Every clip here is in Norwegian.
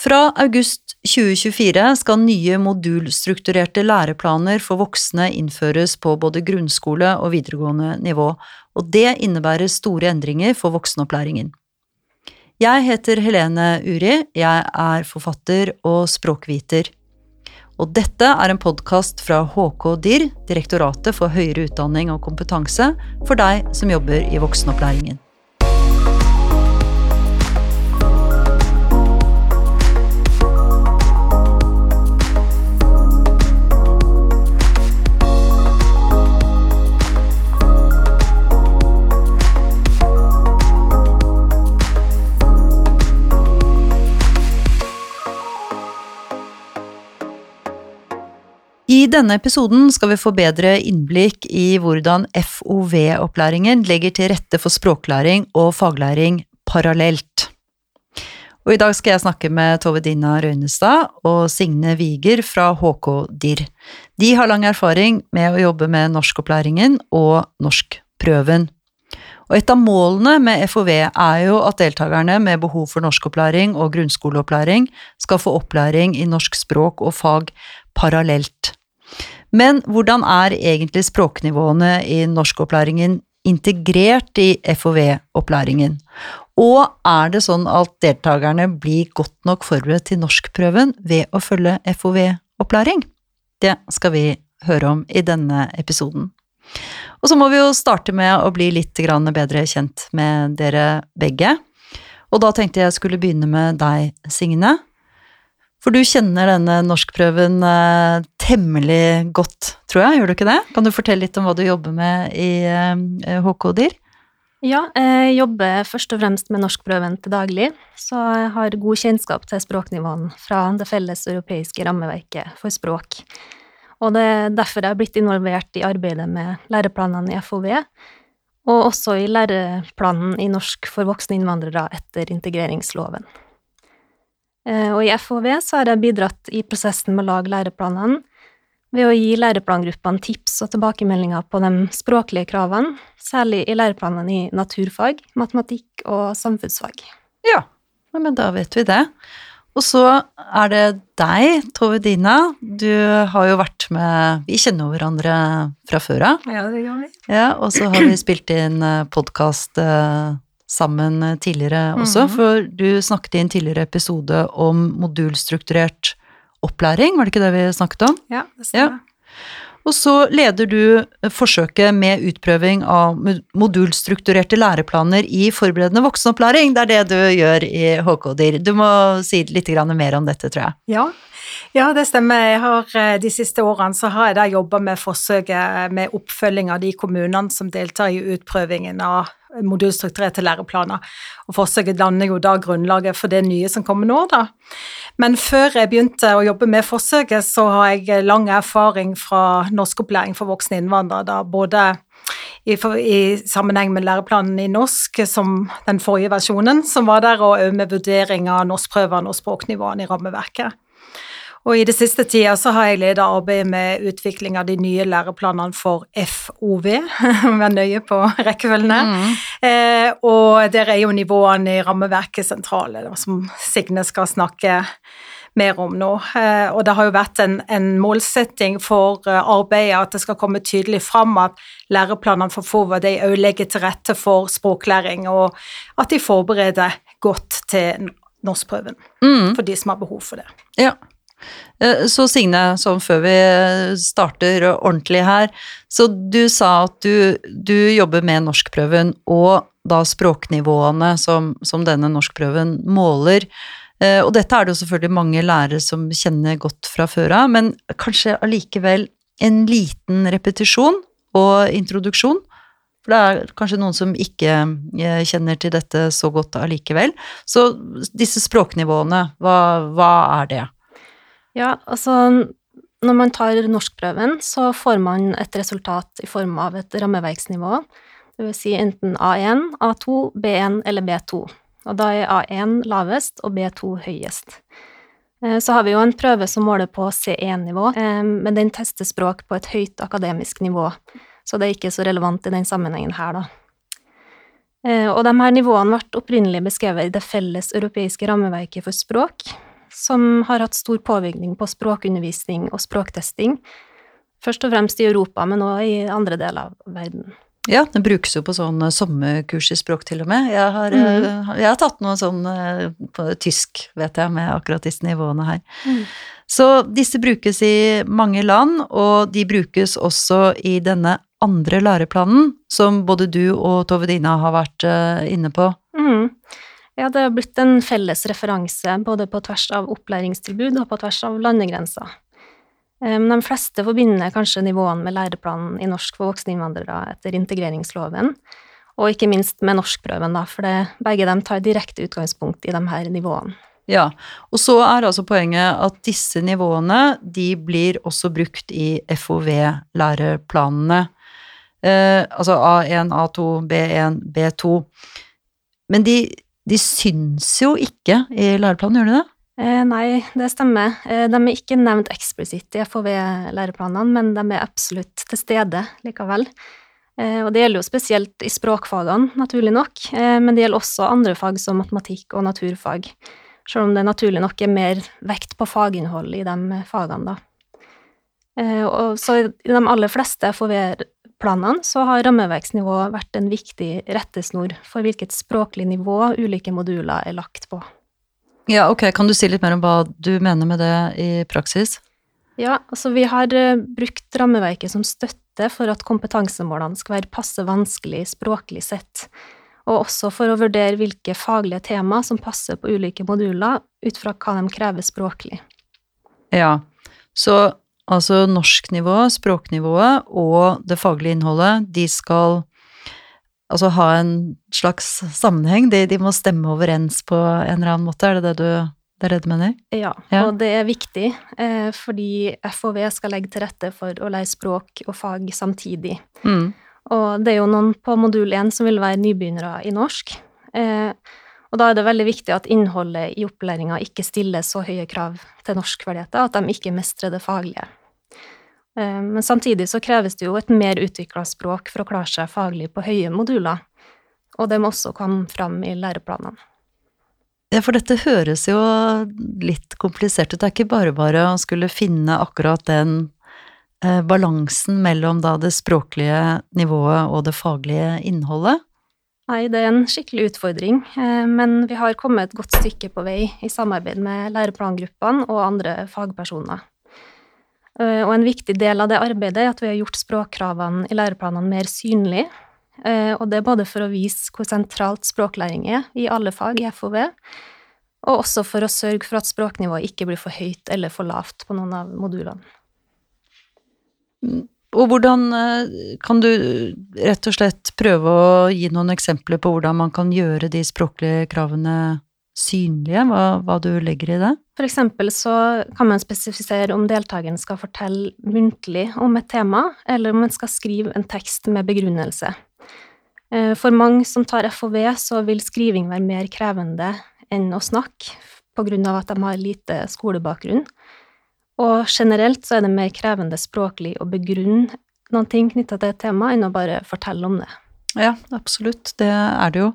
Fra august 2024 skal nye modulstrukturerte læreplaner for voksne innføres på både grunnskole og videregående nivå, og det innebærer store endringer for voksenopplæringen. Jeg heter Helene Uri, jeg er forfatter og språkviter. Og dette er en podkast fra HK DIR, Direktoratet for høyere utdanning og kompetanse, for deg som jobber i voksenopplæringen. I denne episoden skal vi få bedre innblikk i hvordan FOV-opplæringen legger til rette for språklæring og faglæring parallelt. Og I dag skal jeg snakke med Tove Dina Røynestad og Signe Wiger fra HK DIR. De har lang erfaring med å jobbe med norskopplæringen og norskprøven. Og et av målene med FOV er jo at deltakerne med behov for norskopplæring og grunnskoleopplæring skal få opplæring i norsk språk og fag parallelt. Men hvordan er egentlig språknivåene i norskopplæringen integrert i FOV-opplæringen? Og er det sånn at deltakerne blir godt nok forberedt til norskprøven ved å følge FOV-opplæring? Det skal vi høre om i denne episoden. Og så må vi jo starte med å bli litt bedre kjent med dere begge. Og da tenkte jeg skulle begynne med deg, Signe. For du kjenner denne norskprøven eh, temmelig godt, tror jeg, gjør du ikke det? Kan du fortelle litt om hva du jobber med i eh, HK-DIR? Ja, jeg jobber først og fremst med norskprøven til daglig, så jeg har god kjennskap til språknivåene fra det felles europeiske rammeverket for språk. Og det er derfor jeg har blitt involvert i arbeidet med læreplanene i FOV, og også i læreplanen i norsk for voksne innvandrere etter integreringsloven. Eh, og i FOV så har jeg bidratt i prosessen med å lage læreplanene ved å gi læreplangruppene tips og tilbakemeldinger på de språklige kravene, særlig i læreplanene i naturfag, matematikk og samfunnsfag. Ja, men da vet vi det. Og så er det deg, Tove Dina. Du har jo vært med Vi kjenner jo hverandre fra før av. Ja, det gjør vi. Ja, og så har vi spilt inn eh, podkast eh, sammen tidligere også, mm -hmm. for du snakket i en tidligere episode om modulstrukturert opplæring, var det ikke det vi snakket om? Ja, det stemmer. Ja. Og så leder du forsøket med utprøving av modulstrukturerte læreplaner i forberedende voksenopplæring. Det er det du gjør i HK-DIR. Du må si litt mer om dette, tror jeg. Ja, ja, det stemmer. Har, eh, de siste årene så har jeg da jobba med forsøket med oppfølging av de kommunene som deltar i utprøvingen av modulstrukturerte læreplaner. Og forsøket danner jo da grunnlaget for det nye som kommer nå, da. Men før jeg begynte å jobbe med forsøket, så har jeg lang erfaring fra norskopplæring for voksne innvandrere, da både i, i, sammenheng med læreplanen i norsk, som den forrige versjonen som var der, og òg med vurdering av norskprøvene og språknivåene i rammeverket. Og i det siste tida så har jeg ledet arbeidet med utvikling av de nye læreplanene for FOV, vær nøye på rekkefølgene. Mm. Eh, og der er jo nivåene i rammeverket sentrale, som Signe skal snakke mer om nå. Eh, og det har jo vært en, en, målsetting for eh, arbeidet at det skal komme tydelig fram at læreplanene for FOV de òg legger til rette for språklæring, og at de forbereder godt til norskprøven mm. for de som har behov for det. Ja. Eh, så Signe, sånn før vi starter ordentlig her, så du sa at du, du jobber med norskprøven og da språknivåene som, som denne norskprøven måler. Eh, og dette er det jo selvfølgelig mange lærere som kjenner godt fra før av, men kanskje allikevel en liten repetisjon og introduksjon. For det er kanskje noen som ikke eh, kjenner til dette så godt allikevel. Så disse språknivåene, hva, hva er det? Ja, altså når man tar norskprøven, så får man et resultat i form av et rammeverksnivå, det vil si enten A1, A2, B1 eller B2. Og da er A1 lavest og B2 høyest. Eh, så har vi jo en prøve som måler på C1-nivå, eh, men den tester språk på et høyt akademisk nivå, så det er ikke så relevant i den sammenhengen her, da. Eh, og de her nivåene ble opprinnelig beskrevet i det felles europeiske rammeverket for språk, som har hatt stor påvirkning på språkundervisning og språktesting. Først og fremst i Europa, men også i andre deler av verden. Ja, den brukes jo på sånn eh, sommerkurs i språk til og med. Jeg har, mm. jeg har tatt noe sånn eh, på tysk, vet jeg, med akkurat disse nivåene her. Mm. Så disse brukes i mange land, og de brukes også i denne andre læreplanen, som både du og Tove Dina har vært inne på. Mm. Ja, det har blitt en felles referanse både på tvers av opplæringstilbud og på tvers av landegrenser. De fleste forbinder kanskje nivåene med læreplanen i norsk for voksne innvandrere etter integreringsloven, og ikke minst med norskprøven, da, for det, begge dem tar direkte utgangspunkt i de her nivåene. Ja, og så er altså poenget at disse nivåene de blir også brukt i FOV-læreplanene. Eh, altså A1, A2, B1, B2. Men de, de syns jo ikke i læreplanen, gjør de det? Eh, nei, det stemmer. Eh, de er ikke nevnt eksplisitt i FHV-læreplanene, men de er absolutt til stede likevel. Eh, og det gjelder jo spesielt i språkfagene, naturlig nok, eh, men det gjelder også andre fag som matematikk og naturfag, selv om det naturlig nok er mer vekt på faginnhold i de fagene, da. Eh, og så i de aller fleste FHV-planene så har rammeverksnivå vært en viktig rettesnor for hvilket språklig nivå ulike moduler er lagt på. Ja, ok. Kan du si litt mer om hva du mener med det i praksis? Ja, altså vi har uh, brukt rammeverket som støtte for at kompetansemålene skal være passe vanskelig språklig sett, og også for å vurdere hvilke faglige tema som passer på ulike moduler ut fra hva de krever språklig. Ja, så altså norsknivået, språknivået og det faglige innholdet, de skal altså ha en slags sammenheng? De, de, må stemme overens på en eller annen måte, er det det du, det er det du mener? Ja, ja, og det er viktig, eh, fordi FHV skal legge til rette for å lære språk og fag samtidig. Mm. Og det er jo noen på modul 1 som vil være nybegynnere i norsk. Eh, og da er det veldig viktig at innholdet i opplæringa ikke stiller så høye krav til norskferdigheter at de ikke mestrer det faglige. Eh, men samtidig så kreves det jo et mer utvikla språk for å klare seg faglig på høye moduler, og det må også komme fram i læreplanene. Ja, for dette høres jo litt komplisert ut. Det er ikke bare bare å skulle finne akkurat den eh, balansen mellom da det språklige nivået og det faglige innholdet? Nei, det er en skikkelig utfordring, eh, men vi har kommet et godt stykke på vei i samarbeid med læreplangruppene og andre fagpersoner. Eh, og en viktig del av det arbeidet er at vi har gjort språkkravene i læreplanene mer synlige. Eh, og det er både for å vise hvor sentralt språklæring er i alle fag i FOV, og også for å sørge for at språknivået ikke blir for høyt eller for lavt på noen av modulene. Og hvordan eh, kan du rett og slett prøve å gi noen eksempler på hvordan man kan gjøre de språklige kravene synlige, hva, hva, du legger i det? For eksempel så kan man spesifisere om deltakeren skal fortelle muntlig om et tema, eller om man skal skrive en tekst med begrunnelse. Eh, for mange som tar FOV, så vil skriving være mer krevende enn å snakke, på grunn av at de har lite skolebakgrunn. Og generelt så er det mer krevende språklig å begrunne noen ting knytta til et tema, enn å bare fortelle om det. Ja, absolutt. Det er det jo.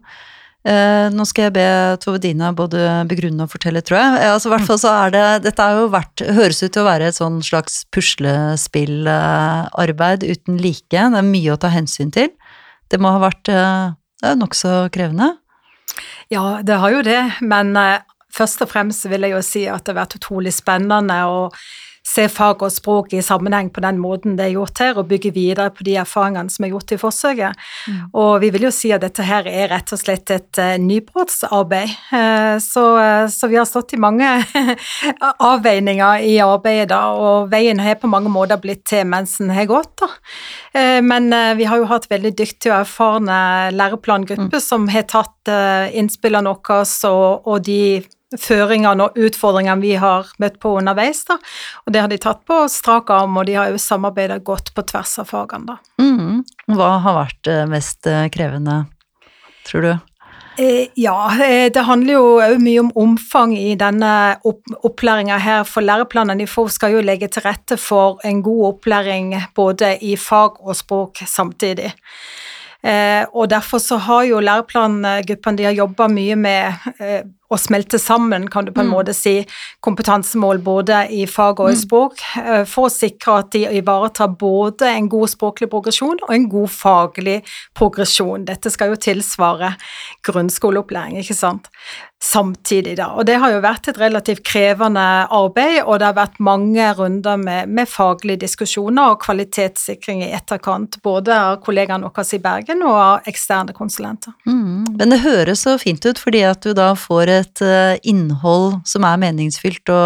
Eh, nå skal jeg be Tove Dina både begrunne og fortelle, tror jeg. Eh, altså, hvert fall så er det Dette er jo vært Høres ut til å være et sånn slags puslespillarbeid uten like. Det er mye å ta hensyn til. Det må ha vært eh, nokså krevende? Ja, det har jo det, men eh, først og fremst vil jeg jo si at det har vært utrolig spennende. og se fag og språk i sammenheng på den måten det er gjort her, og bygge videre på de erfaringene som er gjort i forsøket. Mm. Og vi vil jo si at dette her er rett og slett et uh, nybrottsarbeid. Uh, så, uh, så, vi har stått i mange avveininger i arbeidet, da, og veien har på mange måter blitt til mens den har gått. da. Men vi har jo hatt veldig dyktige og erfarne læreplangrupper mm. som har tatt innspillene våre og, og de føringene og utfordringene vi har møtt på underveis. Da. Og det har de tatt på strak arm, og de har jo samarbeidet godt på tvers av fagene. Da. Mm. Hva har vært eh, mest eh, krevende, tror du? Eh, ja, det handler jo òg mye om omfang i denne opplæringa her. For læreplanene i skal jo legge til rette for en god opplæring både i fag og språk samtidig. Eh, og derfor så har jo læreplangruppene de har jobba mye med eh, å smelte sammen, kan du på en Mm. måte si, kompetansemål både i fag og i Mm. språk, eh, for å sikre at de ivaretar både en god språklig progresjon og en god faglig progresjon. Dette skal jo tilsvare grunnskoleopplæring, ikke sant. Samtidig, da. Og det har jo vært et relativt krevende arbeid, og det har vært mange runder med, med faglige diskusjoner og kvalitetssikring i etterkant, både av kollegaene våre i Bergen og av eksterne konsulenter. Mm. Men det høres så fint ut, fordi at du da får et eh, innhold som er meningsfylt å,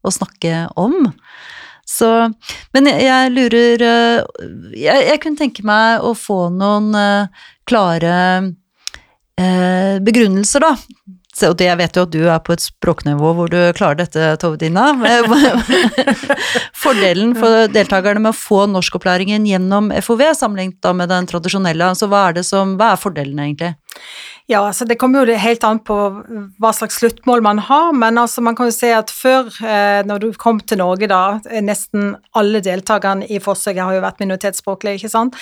å snakke om. Så, men jeg, jeg lurer eh, jeg, jeg kunne tenke meg å få noen eh, klare eh, begrunnelser, da. Og det, jeg vet jo at du er på et språknivå hvor du klarer dette, Tove Dina. Fordelen for deltakerne med å få norskopplæringen gjennom FOV, sammenlignet med den tradisjonelle, altså hva er, det som, hva er fordelen egentlig? Ja, altså det kommer jo helt an på hva slags sluttmål man har, men altså man kan jo se at før, eh, når du kom til Norge da, eh, nesten alle deltakerne i forsøket har jo vært minoritetsspråklige, ikke sant?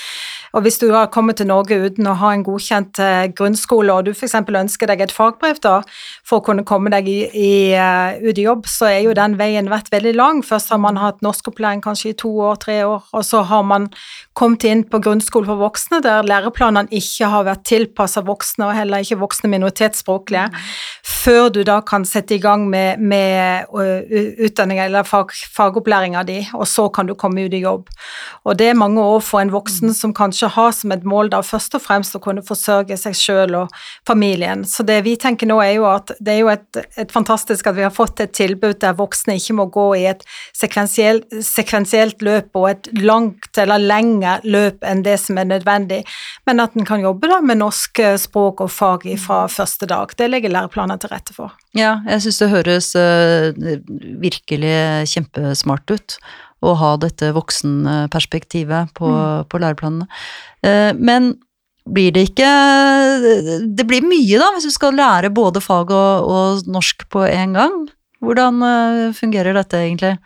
Og hvis du har kommet til Norge uten å ha en godkjent eh, grunnskole, og du f.eks. ønsker deg et fagbrev da, for å kunne komme deg i, i, ut i jobb, så er jo den veien vært veldig lang. Først har man hatt norskopplæring kanskje i to år, tre år, og så har man kommet inn på grunnskole for voksne, der læreplanene ikke har vært tilpassa voksne, og heller ikke voksne minoritetsspråklige, før du da kan sette i gang med, med utdanninga eller fag, fagopplæringa di, og så kan du komme ut i jobb. Og det er mange år for en voksen som kanskje har som et mål da først og fremst å kunne forsørge seg sjøl og familien. Så det vi tenker nå er jo at det er jo et, et fantastisk at vi har fått et tilbud der voksne ikke må gå i et sekvensielt, sekvensielt løp og et langt eller lengre løp enn det som er nødvendig, men at en kan jobbe da med norsk språk og fag fra første dag. Det legger læreplanen til rette for. Ja, jeg syns det høres uh, virkelig kjempesmart ut å ha dette voksenperspektivet på, mm. på læreplanene. Uh, men blir det ikke Det blir mye, da, hvis du skal lære både fag og, og norsk på en gang. Hvordan uh, fungerer dette egentlig?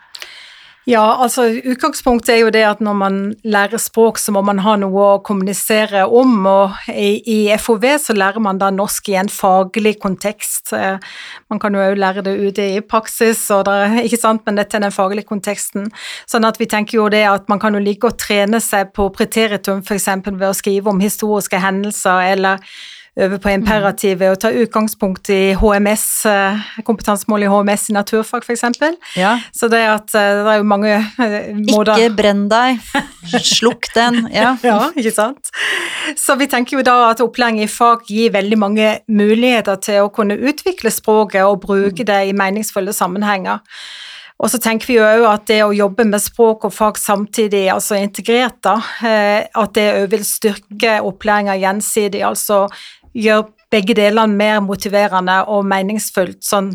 Ja, altså utgangspunktet er jo det at når man lærer språk, så må man ha noe å kommunisere om, og i, i FOV så lærer man da norsk i en faglig kontekst. Man kan jo òg lære det ute i praksis, det, ikke sant, men dette er den faglige konteksten. Sånn at vi tenker jo det at man kan jo ligge og trene seg på preteritum, f.eks. ved å skrive om historiske hendelser, eller øve på imperativet og ta utgangspunkt i HMS, kompetansemål i HMS i naturfag f.eks. Ja. Så det at det er jo mange måter Ikke brenn deg, slukk den. Ja. ja, ikke sant. Så vi tenker jo da at opplæring i fag gir veldig mange muligheter til å kunne utvikle språket og bruke det i meningsfulle sammenhenger. Og så tenker vi jo at det å jobbe med språk og fag samtidig, altså integrert, da, at det òg vil styrke opplæringa gjensidig, altså gjøre begge delene mer motiverende og meningsfullt. Sånn,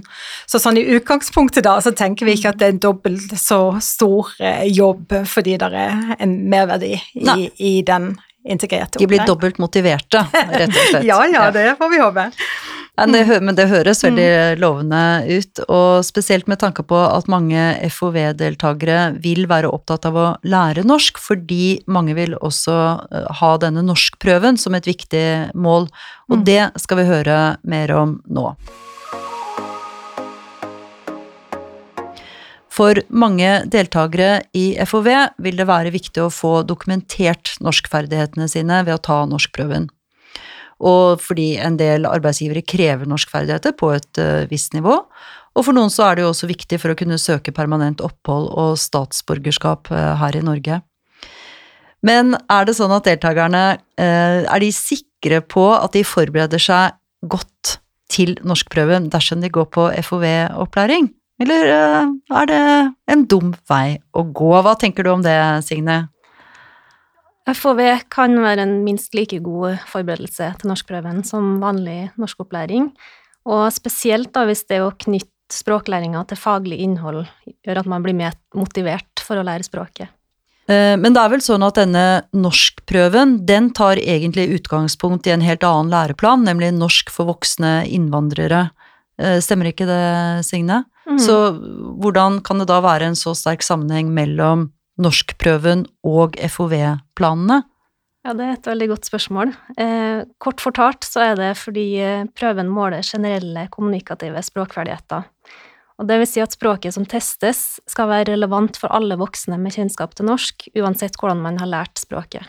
så sånn i utgangspunktet da, så tenker vi ikke at det er en dobbelt så stor jobb fordi det er en merverdi i, i den integrerte De blir dobbelt motiverte, rett og slett. ja, ja, det får vi håpe. Men det, men det høres veldig lovende ut, og spesielt med tanke på at mange FOV-deltakere vil være opptatt av å lære norsk, fordi mange vil også ha denne norskprøven som et viktig mål, og det skal vi høre mer om nå. For mange deltakere i FOV vil det være viktig å få dokumentert norskferdighetene sine ved å ta norskprøven. Og fordi en del arbeidsgivere krever norskferdigheter på et uh, visst nivå. Og for noen så er det jo også viktig for å kunne søke permanent opphold og statsborgerskap uh, her i Norge. Men er det sånn at deltakerne uh, er de sikre på at de forbereder seg godt til norskprøven dersom de går på FOV-opplæring? Eller er det en dum vei å gå? Hva tenker du om det, Signe? FOV kan være en minst like god forberedelse til norskprøven som vanlig norskopplæring, og spesielt da hvis det å knytte språklæringa til faglig innhold gjør at man blir mer motivert for å lære språket. Men det er vel sånn at denne norskprøven, den tar egentlig utgangspunkt i en helt annen læreplan, nemlig norsk for voksne innvandrere. Stemmer ikke det, Signe? Mm. Så hvordan kan det da være en så sterk sammenheng mellom norskprøven og FOV-planene? Ja, det er et veldig godt spørsmål. Eh, kort fortalt så er det fordi eh, prøven måler generelle kommunikative språkferdigheter. Og det vil si at språket som testes, skal være relevant for alle voksne med kjennskap til norsk, uansett hvordan man har lært språket.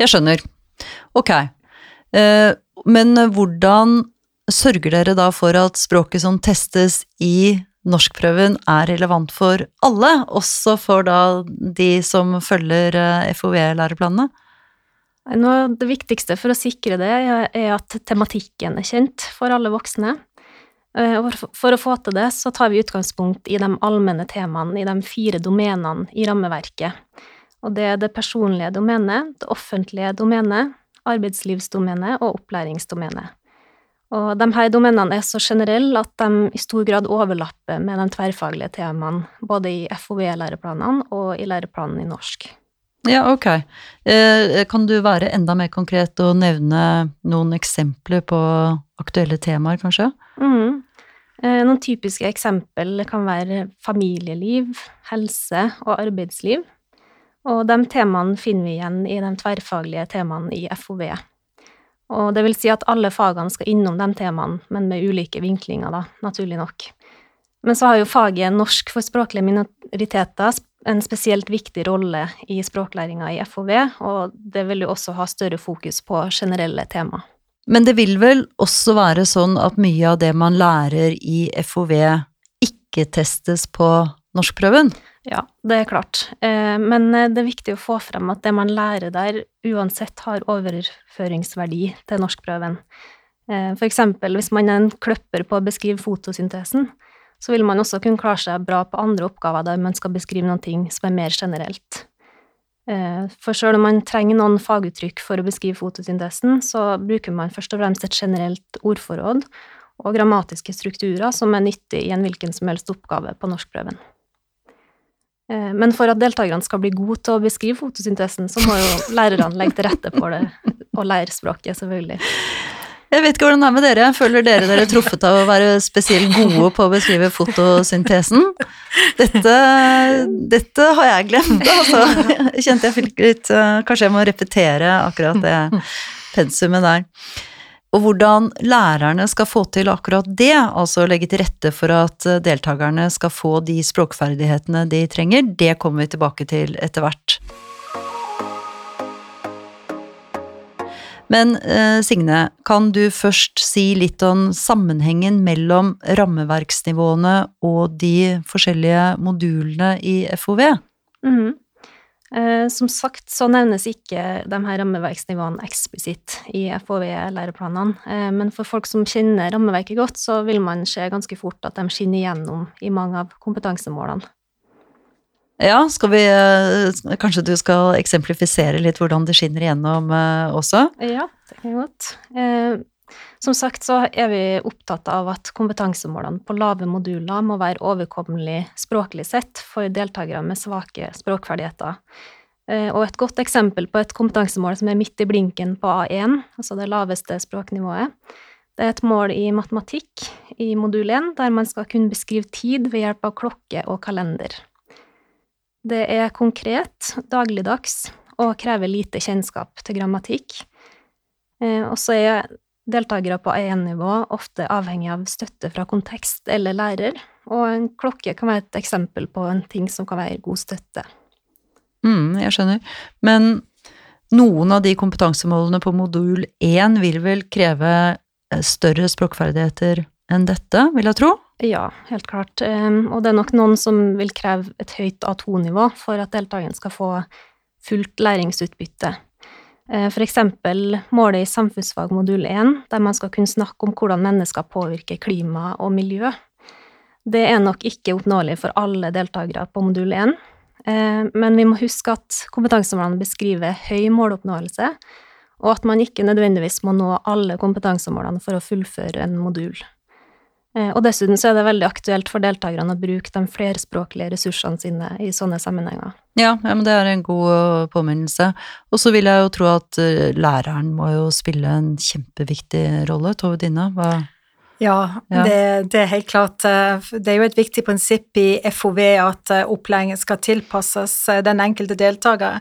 Jeg skjønner. Ok. Eh, men hvordan sørger dere da for at språket som testes i norskprøven er relevant for alle, også for da de som følger eh, FOV-læreplanene? Av det viktigste for å sikre det, er at tematikken er kjent for alle voksne. Eh, for å få til det, så tar vi utgangspunkt i de allmenne temaene i de fire domenene i rammeverket. Og det er det personlige domenet, det offentlige domenet, arbeidslivsdomenet og opplæringsdomenet. Og de her domenene er så generelle at de i stor grad overlapper med de tverrfaglige temaene, både i FOV-læreplanene og i læreplanen i norsk. Ja, ok. Eh, kan du være enda mer konkret og nevne noen eksempler på aktuelle temaer, kanskje? Mm. Eh, noen typiske eksempel kan være familieliv, helse og arbeidsliv. Og de temaene finner vi igjen i de tverrfaglige temaene i FOV. Og det vil si at alle fagene skal innom de temaene, men med ulike vinklinger, da, naturlig nok. Men så har jo faget norsk for språklige minoriteter en spesielt viktig rolle i språklæringa i FOV, og det vil jo også ha større fokus på generelle tema. Men det vil vel også være sånn at mye av det man lærer i FOV, ikke testes på norskprøven? Ja, det er klart. Eh, men eh, det er viktig å få frem at det man lærer der, uansett har overføringsverdi til norskprøven. Eh, for eksempel hvis man er en kløpper på å beskrive fotosyntesen, så vil man også kunne klare seg bra på andre oppgaver der man skal beskrive ting som er mer generelt. For selv om man trenger noen faguttrykk for å beskrive fotosyntesen, så bruker man først og fremst et generelt ordforråd og grammatiske strukturer som er nyttig i en hvilken som helst oppgave på norskprøven. Eh, men for at deltakerne skal bli gode til å beskrive fotosyntesen, så må jo lærerne legge til rette for det, og lære språket, selvfølgelig. Jeg vet ikke hvordan det er med dere. Føler dere dere truffet av å være spesielt gode på å beskrive fotosyntesen? Dette, dette har jeg glemt, altså. Kjente jeg fikk litt eh, Kanskje jeg må repetere akkurat det pensumet der. Og hvordan lærerne skal få til akkurat det, altså legge til rette for at eh, deltakerne skal få de språkferdighetene de trenger, det kommer vi tilbake til etter hvert. Men eh, Signe, kan du først si litt om sammenhengen mellom rammeverksnivåene og de forskjellige modulene i FOV? Mm. Eh, som sagt så nevnes ikke de her rammeverksnivåene eksplisitt i FHV-læreplanene, eh, men for folk som kjenner rammeverket godt, så vil man se ganske fort at de skinner igjennom i mange av kompetansemålene. Ja, skal vi eh, Kanskje du skal eksemplifisere litt hvordan det skinner igjennom også? Ja, det kan jeg godt. Som sagt så er vi opptatt av at kompetansemålene på lave moduler må være overkommelig språklig sett for deltakere med svake språkferdigheter. Eh, og et godt eksempel på et kompetansemål som er midt i blinken på A1, altså det laveste språknivået, det er et mål i matematikk i modul 1, der man skal kunne beskrive tid ved hjelp av klokke og kalender. Det er konkret, dagligdags, og krever lite kjennskap til grammatikk. Eh, og så er deltakere på A1-nivå ofte avhengig av støtte fra kontekst eller lærer, og en klokke kan være et eksempel på en ting som kan være god støtte. Mm, jeg skjønner. Men noen av de kompetansemålene på modul 1 vil vel kreve eh, større språkferdigheter enn dette, vil jeg tro? Ja, helt klart. Ehm, og det er nok noen som vil kreve et høyt A2-nivå for at deltakeren skal få fullt læringsutbytte. Eh, for eksempel målet i samfunnsfag modul 1, der man skal kunne snakke om hvordan mennesker påvirker klima og miljø. Det er nok ikke oppnåelig for alle deltakere på modul 1, eh, men vi må huske at kompetansemålene beskriver høy måloppnåelse, og at man ikke nødvendigvis må nå alle kompetansemålene for å fullføre en modul. Eh, og dessuten så er det veldig aktuelt for deltakerne å bruke de flerspråklige ressursene sine i sånne sammenhenger. Ja, ja men det er en god øh, påminnelse. Og så vil jeg jo tro at øh, læreren må jo spille en kjempeviktig rolle. Tove Dina, hva ja, ja. Det, det, er helt klart. Det er jo et viktig prinsipp i FOV at opplæringen skal tilpasses den enkelte deltaker.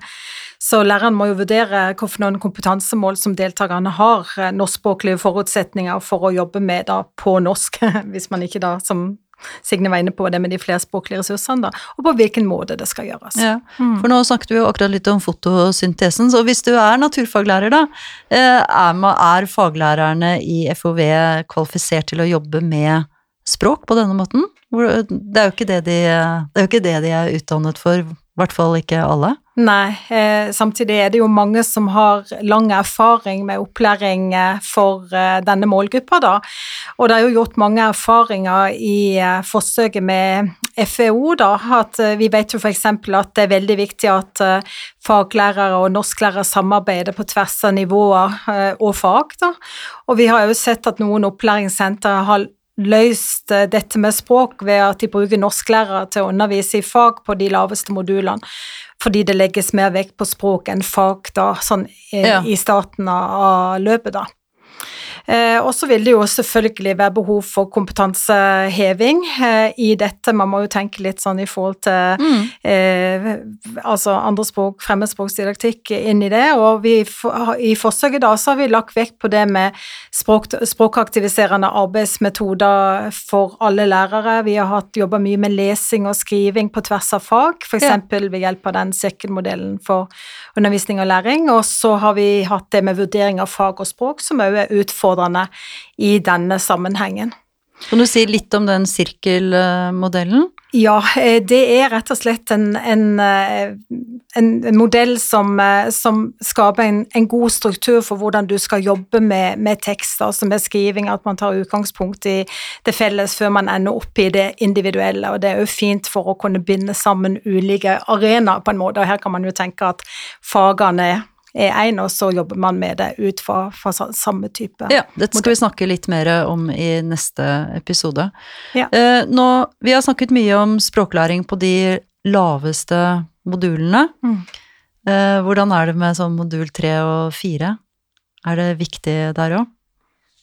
Så læreren må jo vurdere hvilke kompetansemål som deltakerne har, eh, norskspråklige forutsetninger for å jobbe med da på norsk, hvis man ikke da, som Signe var inne på det med de flerspråklige ressursene, da, og på hvilken måte det skal gjøres. Ja, for nå snakket vi jo akkurat litt om fotosyntesen, så hvis du er naturfaglærer, da, eh, er, er faglærerne i FOV kvalifisert til å jobbe med språk på denne måten? Det er jo ikke det de, det er, ikke det de er utdannet for, i hvert fall ikke alle. Nei, eh, samtidig er det jo mange som har lang erfaring med opplæring eh, for eh, denne målgruppa, da. Og det er jo gjort mange erfaringer i forsøket med FEO, da. At vi vet jo f.eks. at det er veldig viktig at faglærere og norsklærere samarbeider på tvers av nivåer og fag, da. Og vi har jo sett at noen opplæringssentre har løst eh, dette med språk ved at de bruker norsklærere til å undervise i fag på de laveste modulene, fordi det legges mer vekt på språk enn fag da, sånn i, Ja. i starten av, av løpet, da. Eh, og så vil det jo selvfølgelig være behov for kompetanseheving eh, i dette. Man må jo tenke litt sånn i forhold til eh, altså andre språk, fremmedspråksdidaktikk inn i det. Og vi, i forsøket da så har vi lagt vekt på det med språk, språkaktiviserende arbeidsmetoder for alle lærere. Vi har hatt jobba mye med lesing og skriving på tvers av fag, f.eks. eksempel ved hjelp av den sirkelmodellen for undervisning og læring. Og så har vi hatt det med vurdering av fag og språk, som òg er utfordrende i denne sammenhengen. Kan du si litt om den sirkelmodellen? Ja, eh, det er rett og slett en, en, eh, en modell som, eh, som skaper en, en god struktur for hvordan du skal jobbe med, med tekster, altså med skriving, at man tar utgangspunkt i det felles før man ender opp i det individuelle, og det er jo fint for å kunne binde sammen ulike arenaer på en måte, og her kan man jo tenke at fagene er én, og så jobber man med det ut fra, fra samme type. Ja, dette skal vi snakke litt mer om i neste episode. Ja. Eh, nå, vi har snakket mye om språklæring på de laveste modulene. Mm. Eh, hvordan er det med sånn modul tre og fire? Er det viktig der òg?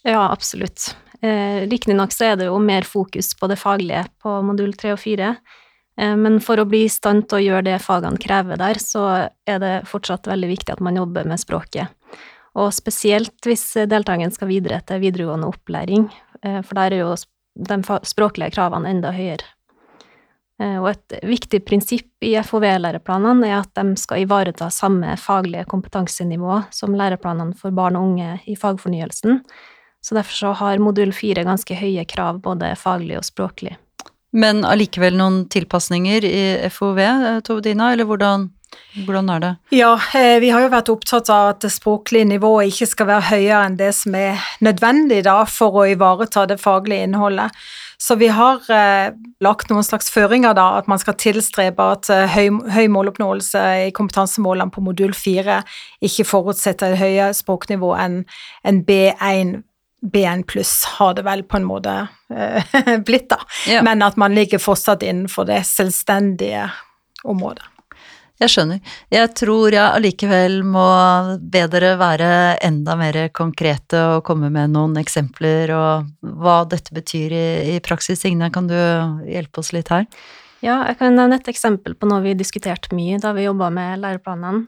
Ja, absolutt. Eh, Riktignok så er det jo mer fokus på det faglige på modul 3 og 4, eh, men for å bli i stand til å gjøre det fagene krever der, så er det fortsatt veldig viktig at man jobber med språket. Og spesielt hvis deltakeren skal videre til videregående opplæring, eh, for der er jo de språklige kravene enda høyere. Eh, Og et viktig prinsipp i FHV-læreplanene er at de skal ivareta samme faglige kompetansenivå som læreplanene for barn og unge i fagfornyelsen, så derfor så har modul 4 ganske høye krav både faglig og språklig. Men allikevel noen tilpasninger i FOV, eh, Tove Dina, eller hvordan, hvordan er det? Ja, eh, vi har jo vært opptatt av at det språklige nivået ikke skal være høyere enn det som er nødvendig da, for å ivareta det faglige innholdet. Så vi har eh, lagt noen slags føringer, da, at man skal tilstrebe at eh, høy, høy måloppnåelse i kompetansemålene på modul 4 ikke forutsetter et høyere språknivå enn en B1. B1 pluss har det vel på en måte eh, blitt, da. Ja. Men at man ligger fortsatt innenfor det selvstendige området. Jeg skjønner. Jeg tror jeg allikevel må be dere være enda mer konkrete og komme med noen eksempler og hva dette betyr i, i praksis. Signe, kan du hjelpe oss litt her? Ja, jeg kan nevne et eksempel på noe vi diskuterte mye da vi jobba med læreplanene.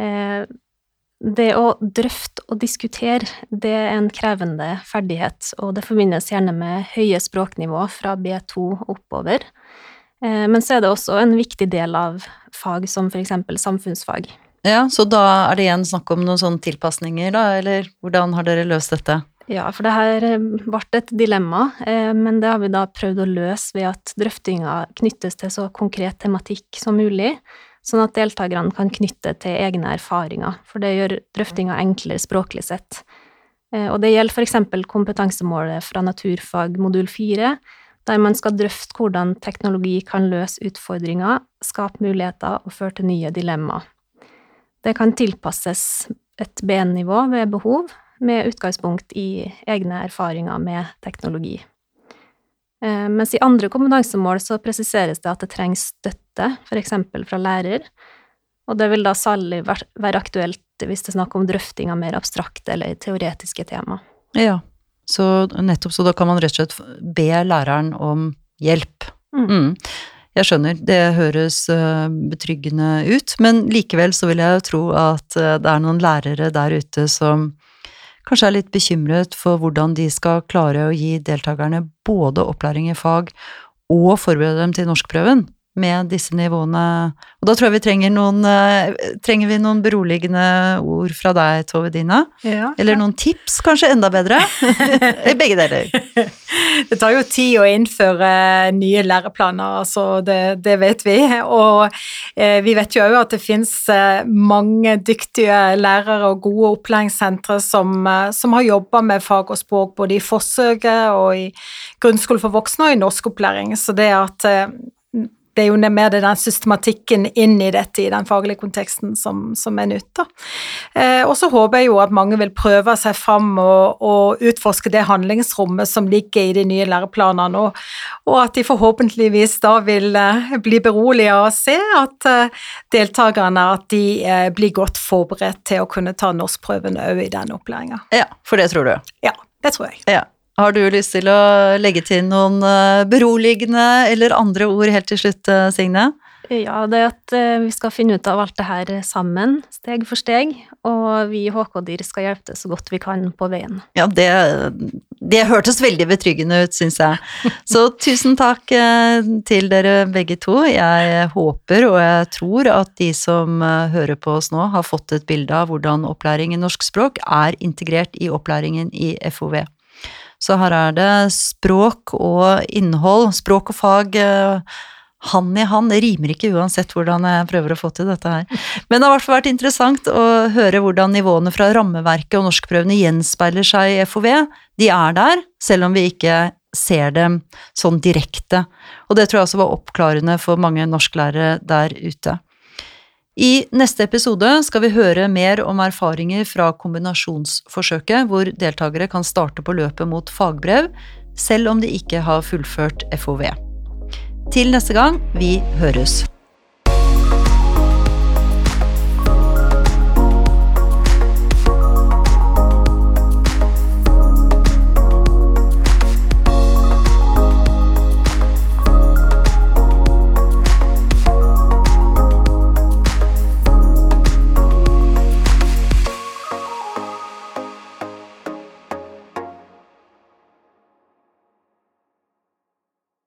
Eh, det å drøfte og diskutere, det er en krevende ferdighet, og det forbindes gjerne med høye språknivå fra B2 oppover. Eh, Men så er det også en viktig del av fag som eksempel samfunnsfag. Ja, så da er det igjen snakk om noen sånne tilpasninger, da, eller hvordan har dere løst dette? Ja, for det her eh, ble et dilemma, eh, men det har vi da prøvd å løse ved at drøftinga knyttes til så konkret tematikk som mulig, sånn at deltakerne kan knytte til egne erfaringer, for det gjør drøftinga enklere språklig sett. Eh, Og det gjelder eksempel kompetansemålet fra naturfag modul 4, der man skal drøfte hvordan teknologi kan løse utfordringer, skape muligheter og føre til nye dilemmaer. Det kan tilpasses et B-nivå ved behov, med utgangspunkt i egne erfaringer med teknologi. Eh, Mens i andre kompetansemål så presiseres det at det trengs støtte, f.eks. fra lærer, og det vil da særlig være aktuelt hvis det er snakk om drøfting av mer abstrakte eller teoretiske tema. Ja, så nettopp så da kan man rett og slett be læreren om hjelp. Mm. Mm. Jeg skjønner, det høres eh, betryggende ut, men likevel så vil jeg jo tro at eh, det er noen lærere der ute som kanskje er litt bekymret for hvordan de skal klare å gi deltakerne både opplæring i fag og forberede dem til norskprøven med disse nivåene. Og da tror jeg vi trenger noen eh, Trenger vi noen beroligende ord fra deg, Tove Dina? Ja. Eller noen tips, kanskje enda bedre? Begge deler. Det tar jo tid å innføre nye læreplaner, altså det, det vet vi. Og eh, vi vet jo òg at det finnes eh, mange dyktige lærere og gode opplæringssentre som, eh, som har jobba med fag og språk både i forsøket og i grunnskole for voksne og i norskopplæring. Så det at det er jo mer den systematikken inn i dette i den faglige konteksten som, som er nytt. Eh, og så håper jeg jo at mange vil prøve seg fram og, og, utforske det handlingsrommet som ligger i de nye læreplanene, og, og at de forhåpentligvis da vil eh, bli beroliget av å se at eh, deltakerne at de eh, blir godt forberedt til å kunne ta norskprøven òg i den opplæringa. Ja, for det tror du? Ja, det tror jeg. Ja. Har du lyst til å legge til noen eh, beroligende eller andre ord helt til slutt, eh, Signe? Ja, det at eh, vi skal finne ut av alt det her sammen, steg for steg, og vi i HK-dyr skal hjelpe til så godt vi kan på veien. Ja, det, det hørtes veldig betryggende ut, syns jeg. Så tusen takk til dere begge to. Jeg håper og jeg tror at de som hører på oss nå, har fått et bilde av hvordan opplæring i norsk språk er integrert i opplæringen i FOV. Så her er det språk og innhold, språk og fag hand i hand. Det rimer ikke uansett hvordan jeg prøver å få til dette her. Men det har i hvert fall vært interessant å høre hvordan nivåene fra rammeverket og norskprøvene gjenspeiler seg i FOV. De er der, selv om vi ikke ser dem sånn direkte. Og det tror jeg også var oppklarende for mange norsklærere der ute. I neste episode skal vi høre mer om erfaringer fra kombinasjonsforsøket, hvor deltakere kan starte på løpet mot fagbrev, selv om de ikke har fullført FOV. Til neste gang, vi høres.